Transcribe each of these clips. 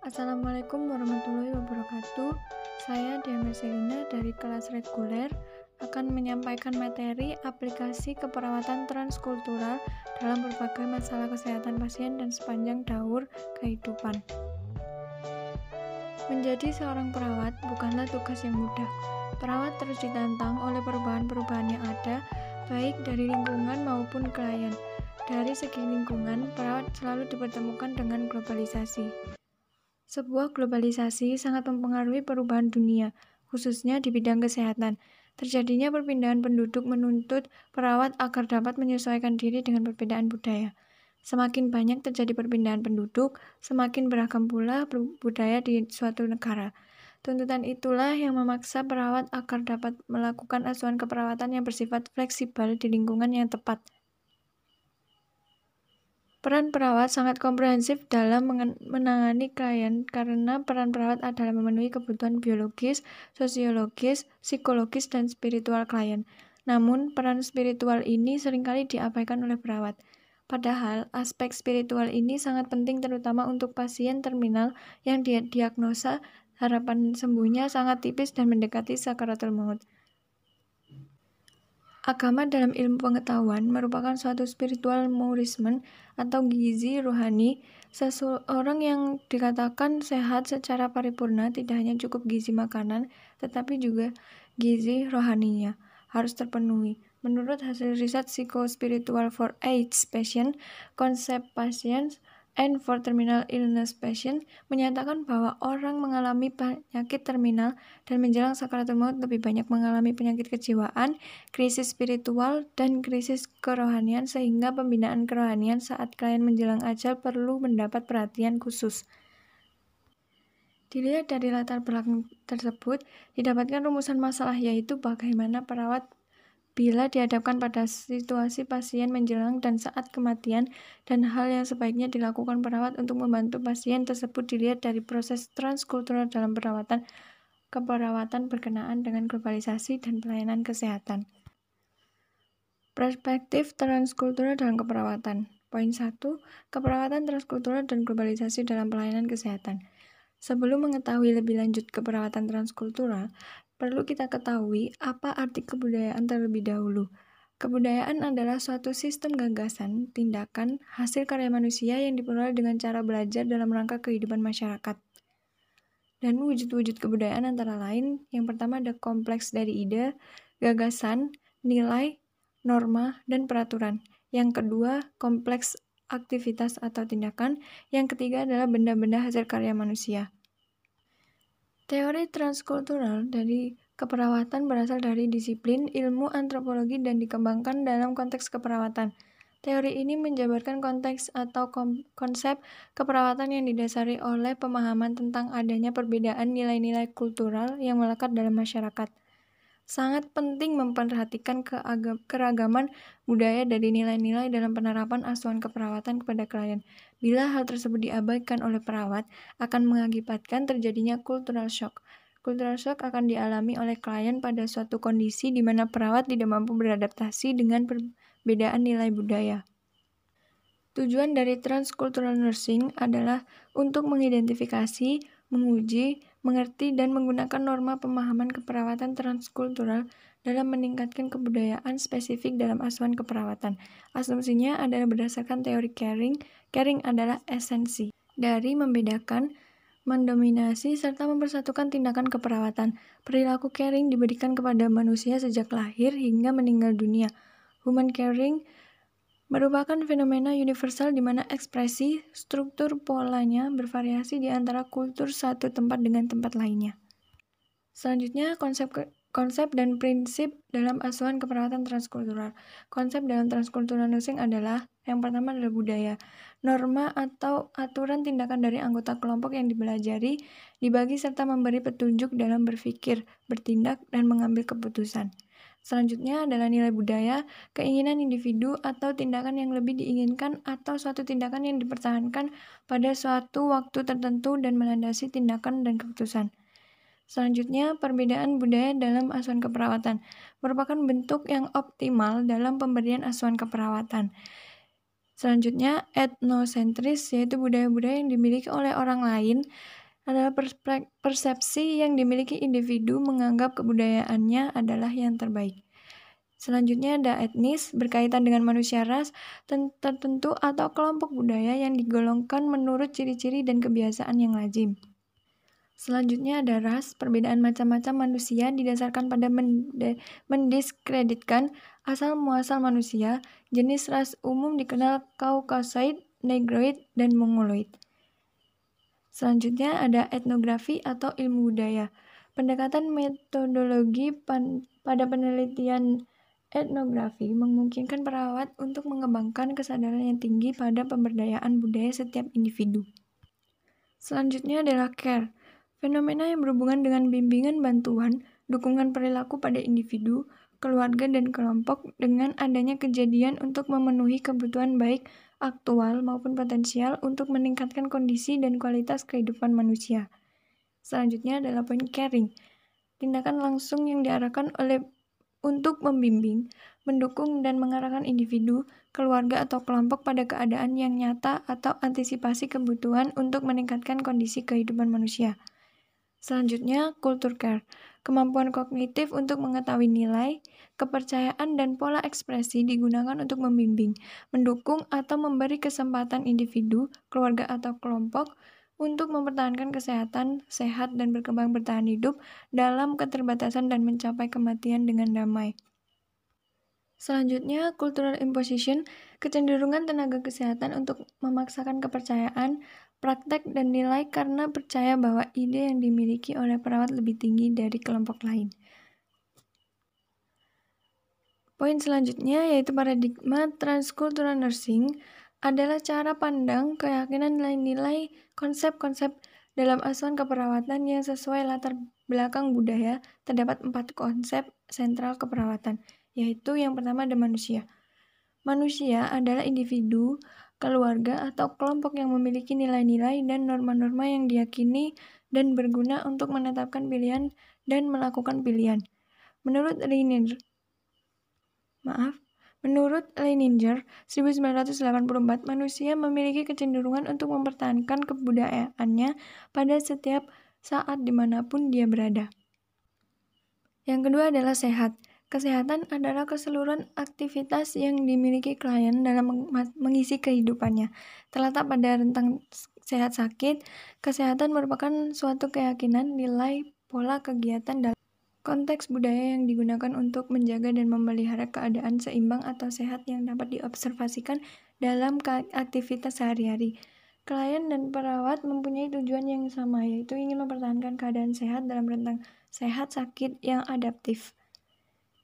Assalamualaikum warahmatullahi wabarakatuh. Saya Diana Selina dari kelas reguler akan menyampaikan materi aplikasi keperawatan transkultural dalam berbagai masalah kesehatan pasien dan sepanjang daur kehidupan. Menjadi seorang perawat bukanlah tugas yang mudah. Perawat terus ditantang oleh perubahan-perubahan yang ada, baik dari lingkungan maupun klien. Dari segi lingkungan, perawat selalu dipertemukan dengan globalisasi. Sebuah globalisasi sangat mempengaruhi perubahan dunia, khususnya di bidang kesehatan. Terjadinya perpindahan penduduk menuntut perawat agar dapat menyesuaikan diri dengan perbedaan budaya. Semakin banyak terjadi perpindahan penduduk, semakin beragam pula budaya di suatu negara. Tuntutan itulah yang memaksa perawat agar dapat melakukan asuhan keperawatan yang bersifat fleksibel di lingkungan yang tepat. Peran perawat sangat komprehensif dalam menangani klien karena peran perawat adalah memenuhi kebutuhan biologis, sosiologis, psikologis, dan spiritual klien. Namun, peran spiritual ini sering kali diabaikan oleh perawat. Padahal, aspek spiritual ini sangat penting terutama untuk pasien terminal yang diagnosa harapan sembuhnya sangat tipis dan mendekati sakaratul maut. Agama dalam ilmu pengetahuan merupakan suatu spiritual nourishment atau gizi rohani. Seseorang yang dikatakan sehat secara paripurna tidak hanya cukup gizi makanan, tetapi juga gizi rohaninya harus terpenuhi. Menurut hasil riset psikospiritual for AIDS patient, konsep pasien and for Terminal Illness Patient menyatakan bahwa orang mengalami penyakit terminal dan menjelang sakaratul maut lebih banyak mengalami penyakit kejiwaan, krisis spiritual, dan krisis kerohanian sehingga pembinaan kerohanian saat klien menjelang ajal perlu mendapat perhatian khusus. Dilihat dari latar belakang tersebut, didapatkan rumusan masalah yaitu bagaimana perawat bila dihadapkan pada situasi pasien menjelang dan saat kematian dan hal yang sebaiknya dilakukan perawat untuk membantu pasien tersebut dilihat dari proses transkultural dalam perawatan keperawatan berkenaan dengan globalisasi dan pelayanan kesehatan. Perspektif transkultural dalam keperawatan. Poin 1, keperawatan transkultural dan globalisasi dalam pelayanan kesehatan. Sebelum mengetahui lebih lanjut keperawatan transkultural, Perlu kita ketahui apa arti kebudayaan terlebih dahulu. Kebudayaan adalah suatu sistem gagasan, tindakan, hasil karya manusia yang diperoleh dengan cara belajar dalam rangka kehidupan masyarakat. Dan wujud-wujud kebudayaan antara lain, yang pertama ada kompleks dari ide, gagasan, nilai, norma, dan peraturan. Yang kedua, kompleks aktivitas atau tindakan. Yang ketiga adalah benda-benda hasil karya manusia. Teori transkultural dari keperawatan berasal dari disiplin ilmu antropologi dan dikembangkan dalam konteks keperawatan. Teori ini menjabarkan konteks atau konsep keperawatan yang didasari oleh pemahaman tentang adanya perbedaan nilai-nilai kultural yang melekat dalam masyarakat sangat penting memperhatikan keragaman budaya dari nilai-nilai dalam penerapan asuhan keperawatan kepada klien. Bila hal tersebut diabaikan oleh perawat, akan mengakibatkan terjadinya cultural shock. Cultural shock akan dialami oleh klien pada suatu kondisi di mana perawat tidak mampu beradaptasi dengan perbedaan nilai budaya. Tujuan dari transcultural nursing adalah untuk mengidentifikasi, menguji, mengerti dan menggunakan norma pemahaman keperawatan transkultural dalam meningkatkan kebudayaan spesifik dalam asuhan keperawatan. Asumsinya adalah berdasarkan teori caring. Caring adalah esensi dari membedakan, mendominasi, serta mempersatukan tindakan keperawatan. Perilaku caring diberikan kepada manusia sejak lahir hingga meninggal dunia. Human caring merupakan fenomena universal di mana ekspresi, struktur polanya bervariasi di antara kultur satu tempat dengan tempat lainnya. Selanjutnya, konsep konsep dan prinsip dalam asuhan keperawatan transkultural. Konsep dalam transkultural nursing adalah yang pertama adalah budaya. Norma atau aturan tindakan dari anggota kelompok yang dipelajari, dibagi serta memberi petunjuk dalam berpikir, bertindak, dan mengambil keputusan. Selanjutnya adalah nilai budaya, keinginan individu atau tindakan yang lebih diinginkan atau suatu tindakan yang dipertahankan pada suatu waktu tertentu dan melandasi tindakan dan keputusan. Selanjutnya, perbedaan budaya dalam asuhan keperawatan merupakan bentuk yang optimal dalam pemberian asuhan keperawatan. Selanjutnya, etnosentris yaitu budaya-budaya yang dimiliki oleh orang lain adalah persepsi yang dimiliki individu menganggap kebudayaannya adalah yang terbaik. Selanjutnya ada etnis, berkaitan dengan manusia ras tertentu atau kelompok budaya yang digolongkan menurut ciri-ciri dan kebiasaan yang lazim. Selanjutnya ada ras, perbedaan macam-macam manusia didasarkan pada mendiskreditkan asal-muasal manusia. Jenis ras umum dikenal Caucasoid, Negroid, dan Mongoloid. Selanjutnya ada etnografi atau ilmu budaya. Pendekatan metodologi pada penelitian Etnografi memungkinkan perawat untuk mengembangkan kesadaran yang tinggi pada pemberdayaan budaya setiap individu. Selanjutnya adalah care, fenomena yang berhubungan dengan bimbingan bantuan, dukungan perilaku pada individu, keluarga, dan kelompok dengan adanya kejadian untuk memenuhi kebutuhan baik aktual maupun potensial untuk meningkatkan kondisi dan kualitas kehidupan manusia. Selanjutnya adalah poin caring, tindakan langsung yang diarahkan oleh untuk membimbing, mendukung, dan mengarahkan individu, keluarga, atau kelompok pada keadaan yang nyata atau antisipasi kebutuhan untuk meningkatkan kondisi kehidupan manusia. Selanjutnya, culture care, kemampuan kognitif untuk mengetahui nilai, kepercayaan, dan pola ekspresi digunakan untuk membimbing, mendukung, atau memberi kesempatan individu, keluarga, atau kelompok untuk mempertahankan kesehatan, sehat, dan berkembang bertahan hidup dalam keterbatasan dan mencapai kematian dengan damai. Selanjutnya, cultural imposition, kecenderungan tenaga kesehatan untuk memaksakan kepercayaan, praktek, dan nilai karena percaya bahwa ide yang dimiliki oleh perawat lebih tinggi dari kelompok lain. Poin selanjutnya yaitu paradigma transcultural nursing adalah cara pandang, keyakinan, nilai-nilai, konsep-konsep dalam asuhan keperawatan yang sesuai latar belakang budaya. Terdapat empat konsep sentral keperawatan, yaitu yang pertama ada manusia. Manusia adalah individu, keluarga, atau kelompok yang memiliki nilai-nilai dan norma-norma yang diyakini dan berguna untuk menetapkan pilihan dan melakukan pilihan. Menurut Reiner, maaf, Menurut Leininger, 1984, manusia memiliki kecenderungan untuk mempertahankan kebudayaannya pada setiap saat di mana pun dia berada. Yang kedua adalah sehat. Kesehatan adalah keseluruhan aktivitas yang dimiliki klien dalam mengisi kehidupannya. Terletak pada rentang sehat sakit, kesehatan merupakan suatu keyakinan, nilai, pola kegiatan dalam Konteks budaya yang digunakan untuk menjaga dan memelihara keadaan seimbang atau sehat yang dapat diobservasikan dalam aktivitas sehari-hari. Klien dan perawat mempunyai tujuan yang sama, yaitu ingin mempertahankan keadaan sehat dalam rentang sehat sakit yang adaptif.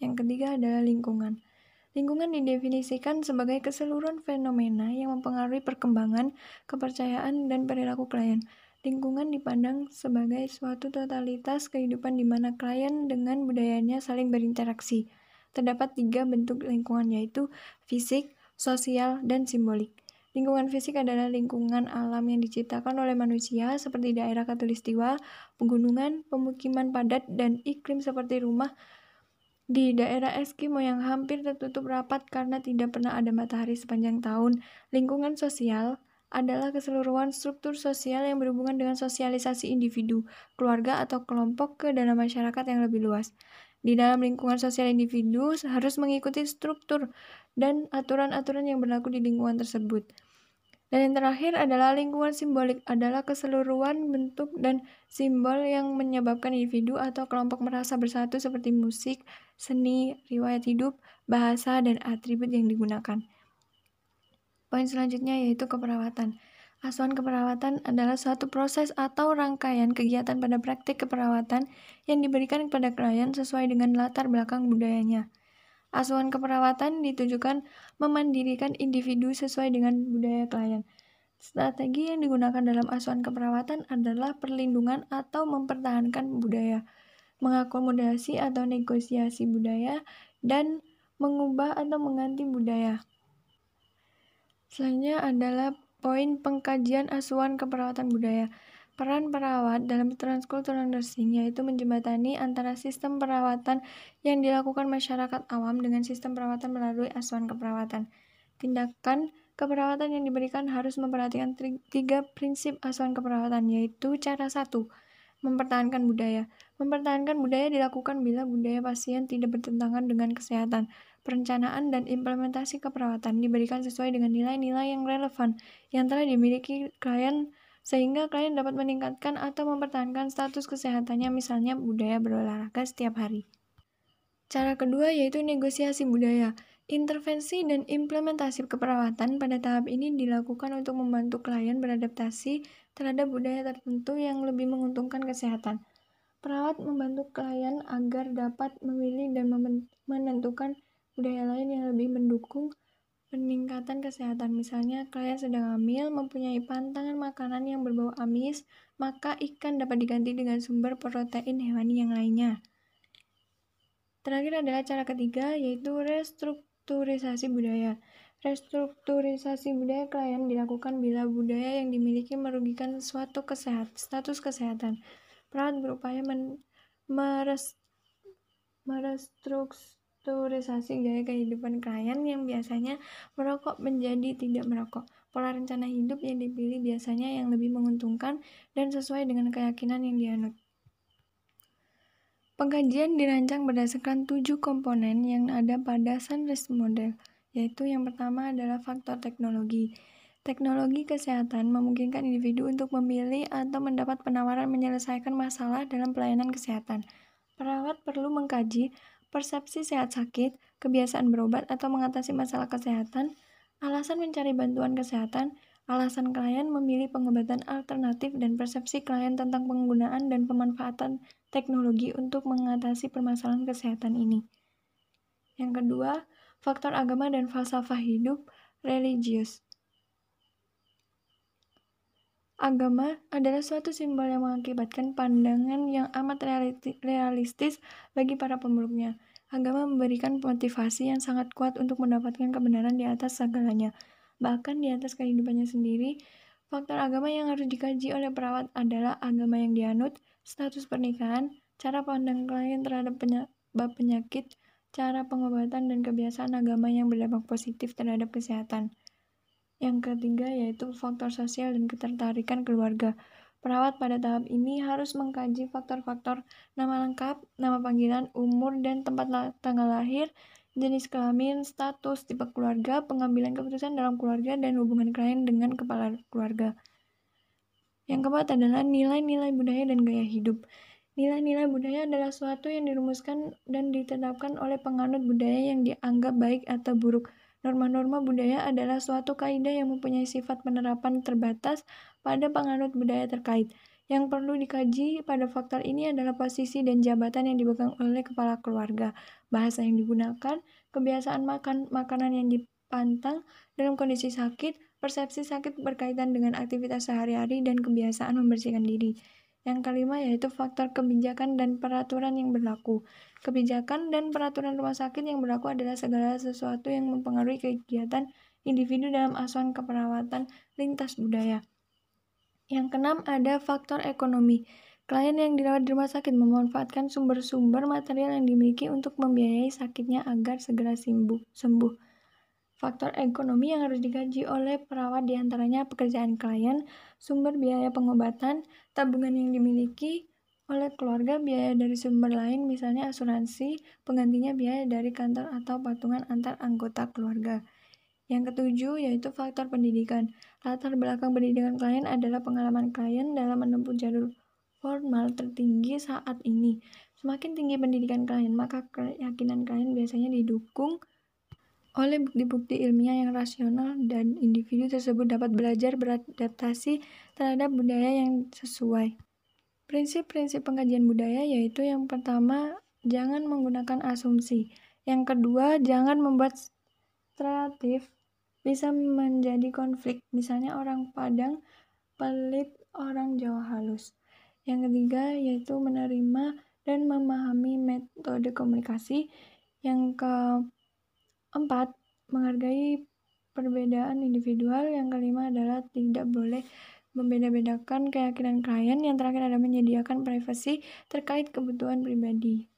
Yang ketiga adalah lingkungan. Lingkungan didefinisikan sebagai keseluruhan fenomena yang mempengaruhi perkembangan, kepercayaan, dan perilaku klien. Lingkungan dipandang sebagai suatu totalitas kehidupan di mana klien dengan budayanya saling berinteraksi. Terdapat tiga bentuk lingkungan yaitu fisik, sosial, dan simbolik. Lingkungan fisik adalah lingkungan alam yang diciptakan oleh manusia seperti daerah katulistiwa, pegunungan, pemukiman padat, dan iklim seperti rumah di daerah Eskimo yang hampir tertutup rapat karena tidak pernah ada matahari sepanjang tahun. Lingkungan sosial adalah keseluruhan struktur sosial yang berhubungan dengan sosialisasi individu, keluarga, atau kelompok ke dalam masyarakat yang lebih luas. Di dalam lingkungan sosial individu harus mengikuti struktur dan aturan-aturan yang berlaku di lingkungan tersebut. Dan yang terakhir adalah lingkungan simbolik, adalah keseluruhan bentuk dan simbol yang menyebabkan individu atau kelompok merasa bersatu seperti musik, seni, riwayat hidup, bahasa, dan atribut yang digunakan. Poin selanjutnya yaitu keperawatan. Asuhan keperawatan adalah suatu proses atau rangkaian kegiatan pada praktik keperawatan yang diberikan kepada klien sesuai dengan latar belakang budayanya. Asuhan keperawatan ditujukan memandirikan individu sesuai dengan budaya klien. Strategi yang digunakan dalam asuhan keperawatan adalah perlindungan atau mempertahankan budaya, mengakomodasi atau negosiasi budaya, dan mengubah atau mengganti budaya. Selanjutnya adalah poin pengkajian asuhan keperawatan budaya. Peran perawat dalam transkultural nursing yaitu menjembatani antara sistem perawatan yang dilakukan masyarakat awam dengan sistem perawatan melalui asuhan keperawatan. Tindakan keperawatan yang diberikan harus memperhatikan tiga prinsip asuhan keperawatan, yaitu cara satu, mempertahankan budaya. Mempertahankan budaya dilakukan bila budaya pasien tidak bertentangan dengan kesehatan. Perencanaan dan implementasi keperawatan diberikan sesuai dengan nilai-nilai yang relevan yang telah dimiliki klien sehingga klien dapat meningkatkan atau mempertahankan status kesehatannya misalnya budaya berolahraga setiap hari. Cara kedua yaitu negosiasi budaya. Intervensi dan implementasi keperawatan pada tahap ini dilakukan untuk membantu klien beradaptasi terhadap budaya tertentu yang lebih menguntungkan kesehatan. Perawat membantu klien agar dapat memilih dan menentukan budaya lain yang lebih mendukung peningkatan kesehatan. Misalnya, klien sedang hamil, mempunyai pantangan makanan yang berbau amis, maka ikan dapat diganti dengan sumber protein hewani yang lainnya. Terakhir adalah cara ketiga, yaitu restrukturisasi budaya. Restrukturisasi budaya klien dilakukan bila budaya yang dimiliki merugikan suatu kesehat, status kesehatan. Perawat berupaya men, meres, merestrukturisasi gaya kehidupan klien yang biasanya merokok menjadi tidak merokok. Pola rencana hidup yang dipilih biasanya yang lebih menguntungkan dan sesuai dengan keyakinan yang dianut. Pengkajian dirancang berdasarkan tujuh komponen yang ada pada Sunrise Model, yaitu yang pertama adalah faktor teknologi. Teknologi kesehatan memungkinkan individu untuk memilih atau mendapat penawaran menyelesaikan masalah dalam pelayanan kesehatan. Perawat perlu mengkaji persepsi sehat sakit, kebiasaan berobat atau mengatasi masalah kesehatan, alasan mencari bantuan kesehatan, alasan klien memilih pengobatan alternatif dan persepsi klien tentang penggunaan dan pemanfaatan teknologi untuk mengatasi permasalahan kesehatan ini. Yang kedua, faktor agama dan falsafah hidup religius. Agama adalah suatu simbol yang mengakibatkan pandangan yang amat realistis bagi para pemeluknya. Agama memberikan motivasi yang sangat kuat untuk mendapatkan kebenaran di atas segalanya, bahkan di atas kehidupannya sendiri. Faktor agama yang harus dikaji oleh perawat adalah agama yang dianut, status pernikahan, cara pandang klien terhadap penyebab penyakit, cara pengobatan, dan kebiasaan agama yang berdampak positif terhadap kesehatan. Yang ketiga yaitu faktor sosial dan ketertarikan keluarga. Perawat pada tahap ini harus mengkaji faktor-faktor nama lengkap, nama panggilan, umur, dan tempat tanggal lahir, jenis kelamin, status, tipe keluarga, pengambilan keputusan dalam keluarga, dan hubungan klien dengan kepala keluarga. Yang keempat adalah nilai-nilai budaya dan gaya hidup. Nilai-nilai budaya adalah suatu yang dirumuskan dan ditetapkan oleh penganut budaya yang dianggap baik atau buruk. Norma-norma budaya adalah suatu kaidah yang mempunyai sifat penerapan terbatas pada penganut budaya terkait. Yang perlu dikaji pada faktor ini adalah posisi dan jabatan yang dipegang oleh kepala keluarga, bahasa yang digunakan, kebiasaan makan makanan yang dipantang dalam kondisi sakit, Persepsi sakit berkaitan dengan aktivitas sehari-hari dan kebiasaan membersihkan diri. Yang kelima yaitu faktor kebijakan dan peraturan yang berlaku. Kebijakan dan peraturan rumah sakit yang berlaku adalah segala sesuatu yang mempengaruhi kegiatan individu dalam asuhan keperawatan lintas budaya. Yang keenam ada faktor ekonomi. Klien yang dirawat di rumah sakit memanfaatkan sumber-sumber material yang dimiliki untuk membiayai sakitnya agar segera sembuh. sembuh. Faktor ekonomi yang harus dikaji oleh perawat di antaranya pekerjaan klien, sumber biaya pengobatan, tabungan yang dimiliki oleh keluarga, biaya dari sumber lain misalnya asuransi, penggantinya biaya dari kantor atau patungan antar anggota keluarga. Yang ketujuh yaitu faktor pendidikan. Latar belakang pendidikan klien adalah pengalaman klien dalam menempuh jalur formal tertinggi saat ini. Semakin tinggi pendidikan klien, maka keyakinan klien biasanya didukung oleh bukti-bukti ilmiah yang rasional dan individu tersebut dapat belajar beradaptasi terhadap budaya yang sesuai. Prinsip-prinsip pengkajian budaya yaitu yang pertama, jangan menggunakan asumsi. Yang kedua, jangan membuat relatif bisa menjadi konflik. Misalnya orang Padang pelit, orang Jawa halus. Yang ketiga yaitu menerima dan memahami metode komunikasi. Yang ke Empat, menghargai perbedaan individual. Yang kelima adalah tidak boleh membeda-bedakan keyakinan klien. Yang terakhir adalah menyediakan privasi terkait kebutuhan pribadi.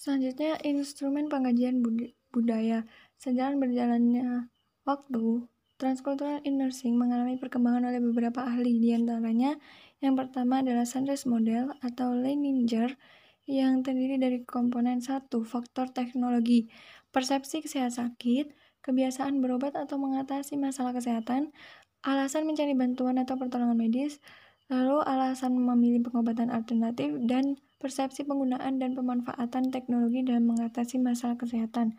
Selanjutnya, instrumen pengkajian budaya. Sejalan berjalannya waktu, transcultural nursing mengalami perkembangan oleh beberapa ahli, di antaranya yang pertama adalah Sanders Model atau Leininger yang terdiri dari komponen satu, faktor teknologi, persepsi sehat sakit, kebiasaan berobat atau mengatasi masalah kesehatan, alasan mencari bantuan atau pertolongan medis, lalu alasan memilih pengobatan alternatif, dan persepsi penggunaan dan pemanfaatan teknologi dalam mengatasi masalah kesehatan.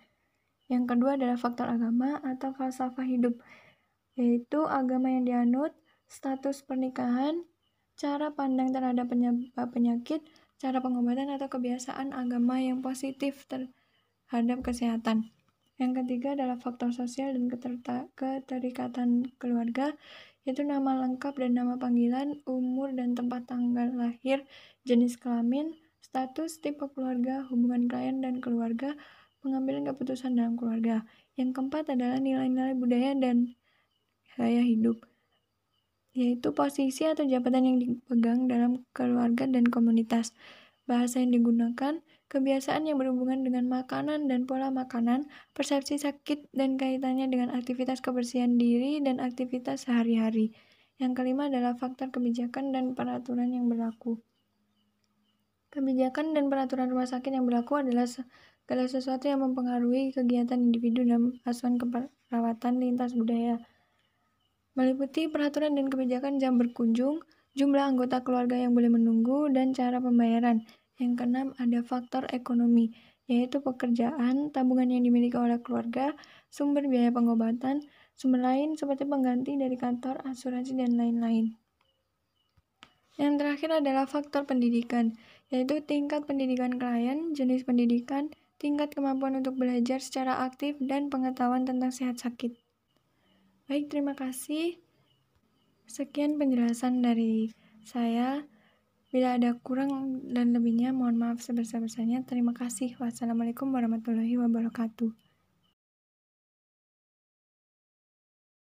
Yang kedua adalah faktor agama atau falsafah hidup, yaitu agama yang dianut, status pernikahan, cara pandang terhadap penyakit, cara pengobatan atau kebiasaan agama yang positif terhadap kesehatan. Yang ketiga adalah faktor sosial dan keterikatan keluarga, yaitu nama lengkap dan nama panggilan, umur dan tempat tanggal lahir, jenis kelamin, status, tipe keluarga, hubungan klien dan keluarga, pengambilan keputusan dalam keluarga. Yang keempat adalah nilai-nilai budaya dan gaya hidup yaitu posisi atau jabatan yang dipegang dalam keluarga dan komunitas. Bahasa yang digunakan, kebiasaan yang berhubungan dengan makanan dan pola makanan, persepsi sakit dan kaitannya dengan aktivitas kebersihan diri dan aktivitas sehari-hari. Yang kelima adalah faktor kebijakan dan peraturan yang berlaku. Kebijakan dan peraturan rumah sakit yang berlaku adalah segala sesuatu yang mempengaruhi kegiatan individu dalam asuhan keperawatan lintas budaya meliputi peraturan dan kebijakan jam berkunjung, jumlah anggota keluarga yang boleh menunggu, dan cara pembayaran. Yang keenam ada faktor ekonomi, yaitu pekerjaan, tabungan yang dimiliki oleh keluarga, sumber biaya pengobatan, sumber lain seperti pengganti dari kantor, asuransi, dan lain-lain. Yang terakhir adalah faktor pendidikan, yaitu tingkat pendidikan klien, jenis pendidikan, tingkat kemampuan untuk belajar secara aktif, dan pengetahuan tentang sehat sakit. Baik, terima kasih. Sekian penjelasan dari saya. Bila ada kurang dan lebihnya, mohon maaf sebesar-besarnya. Terima kasih. Wassalamualaikum warahmatullahi wabarakatuh.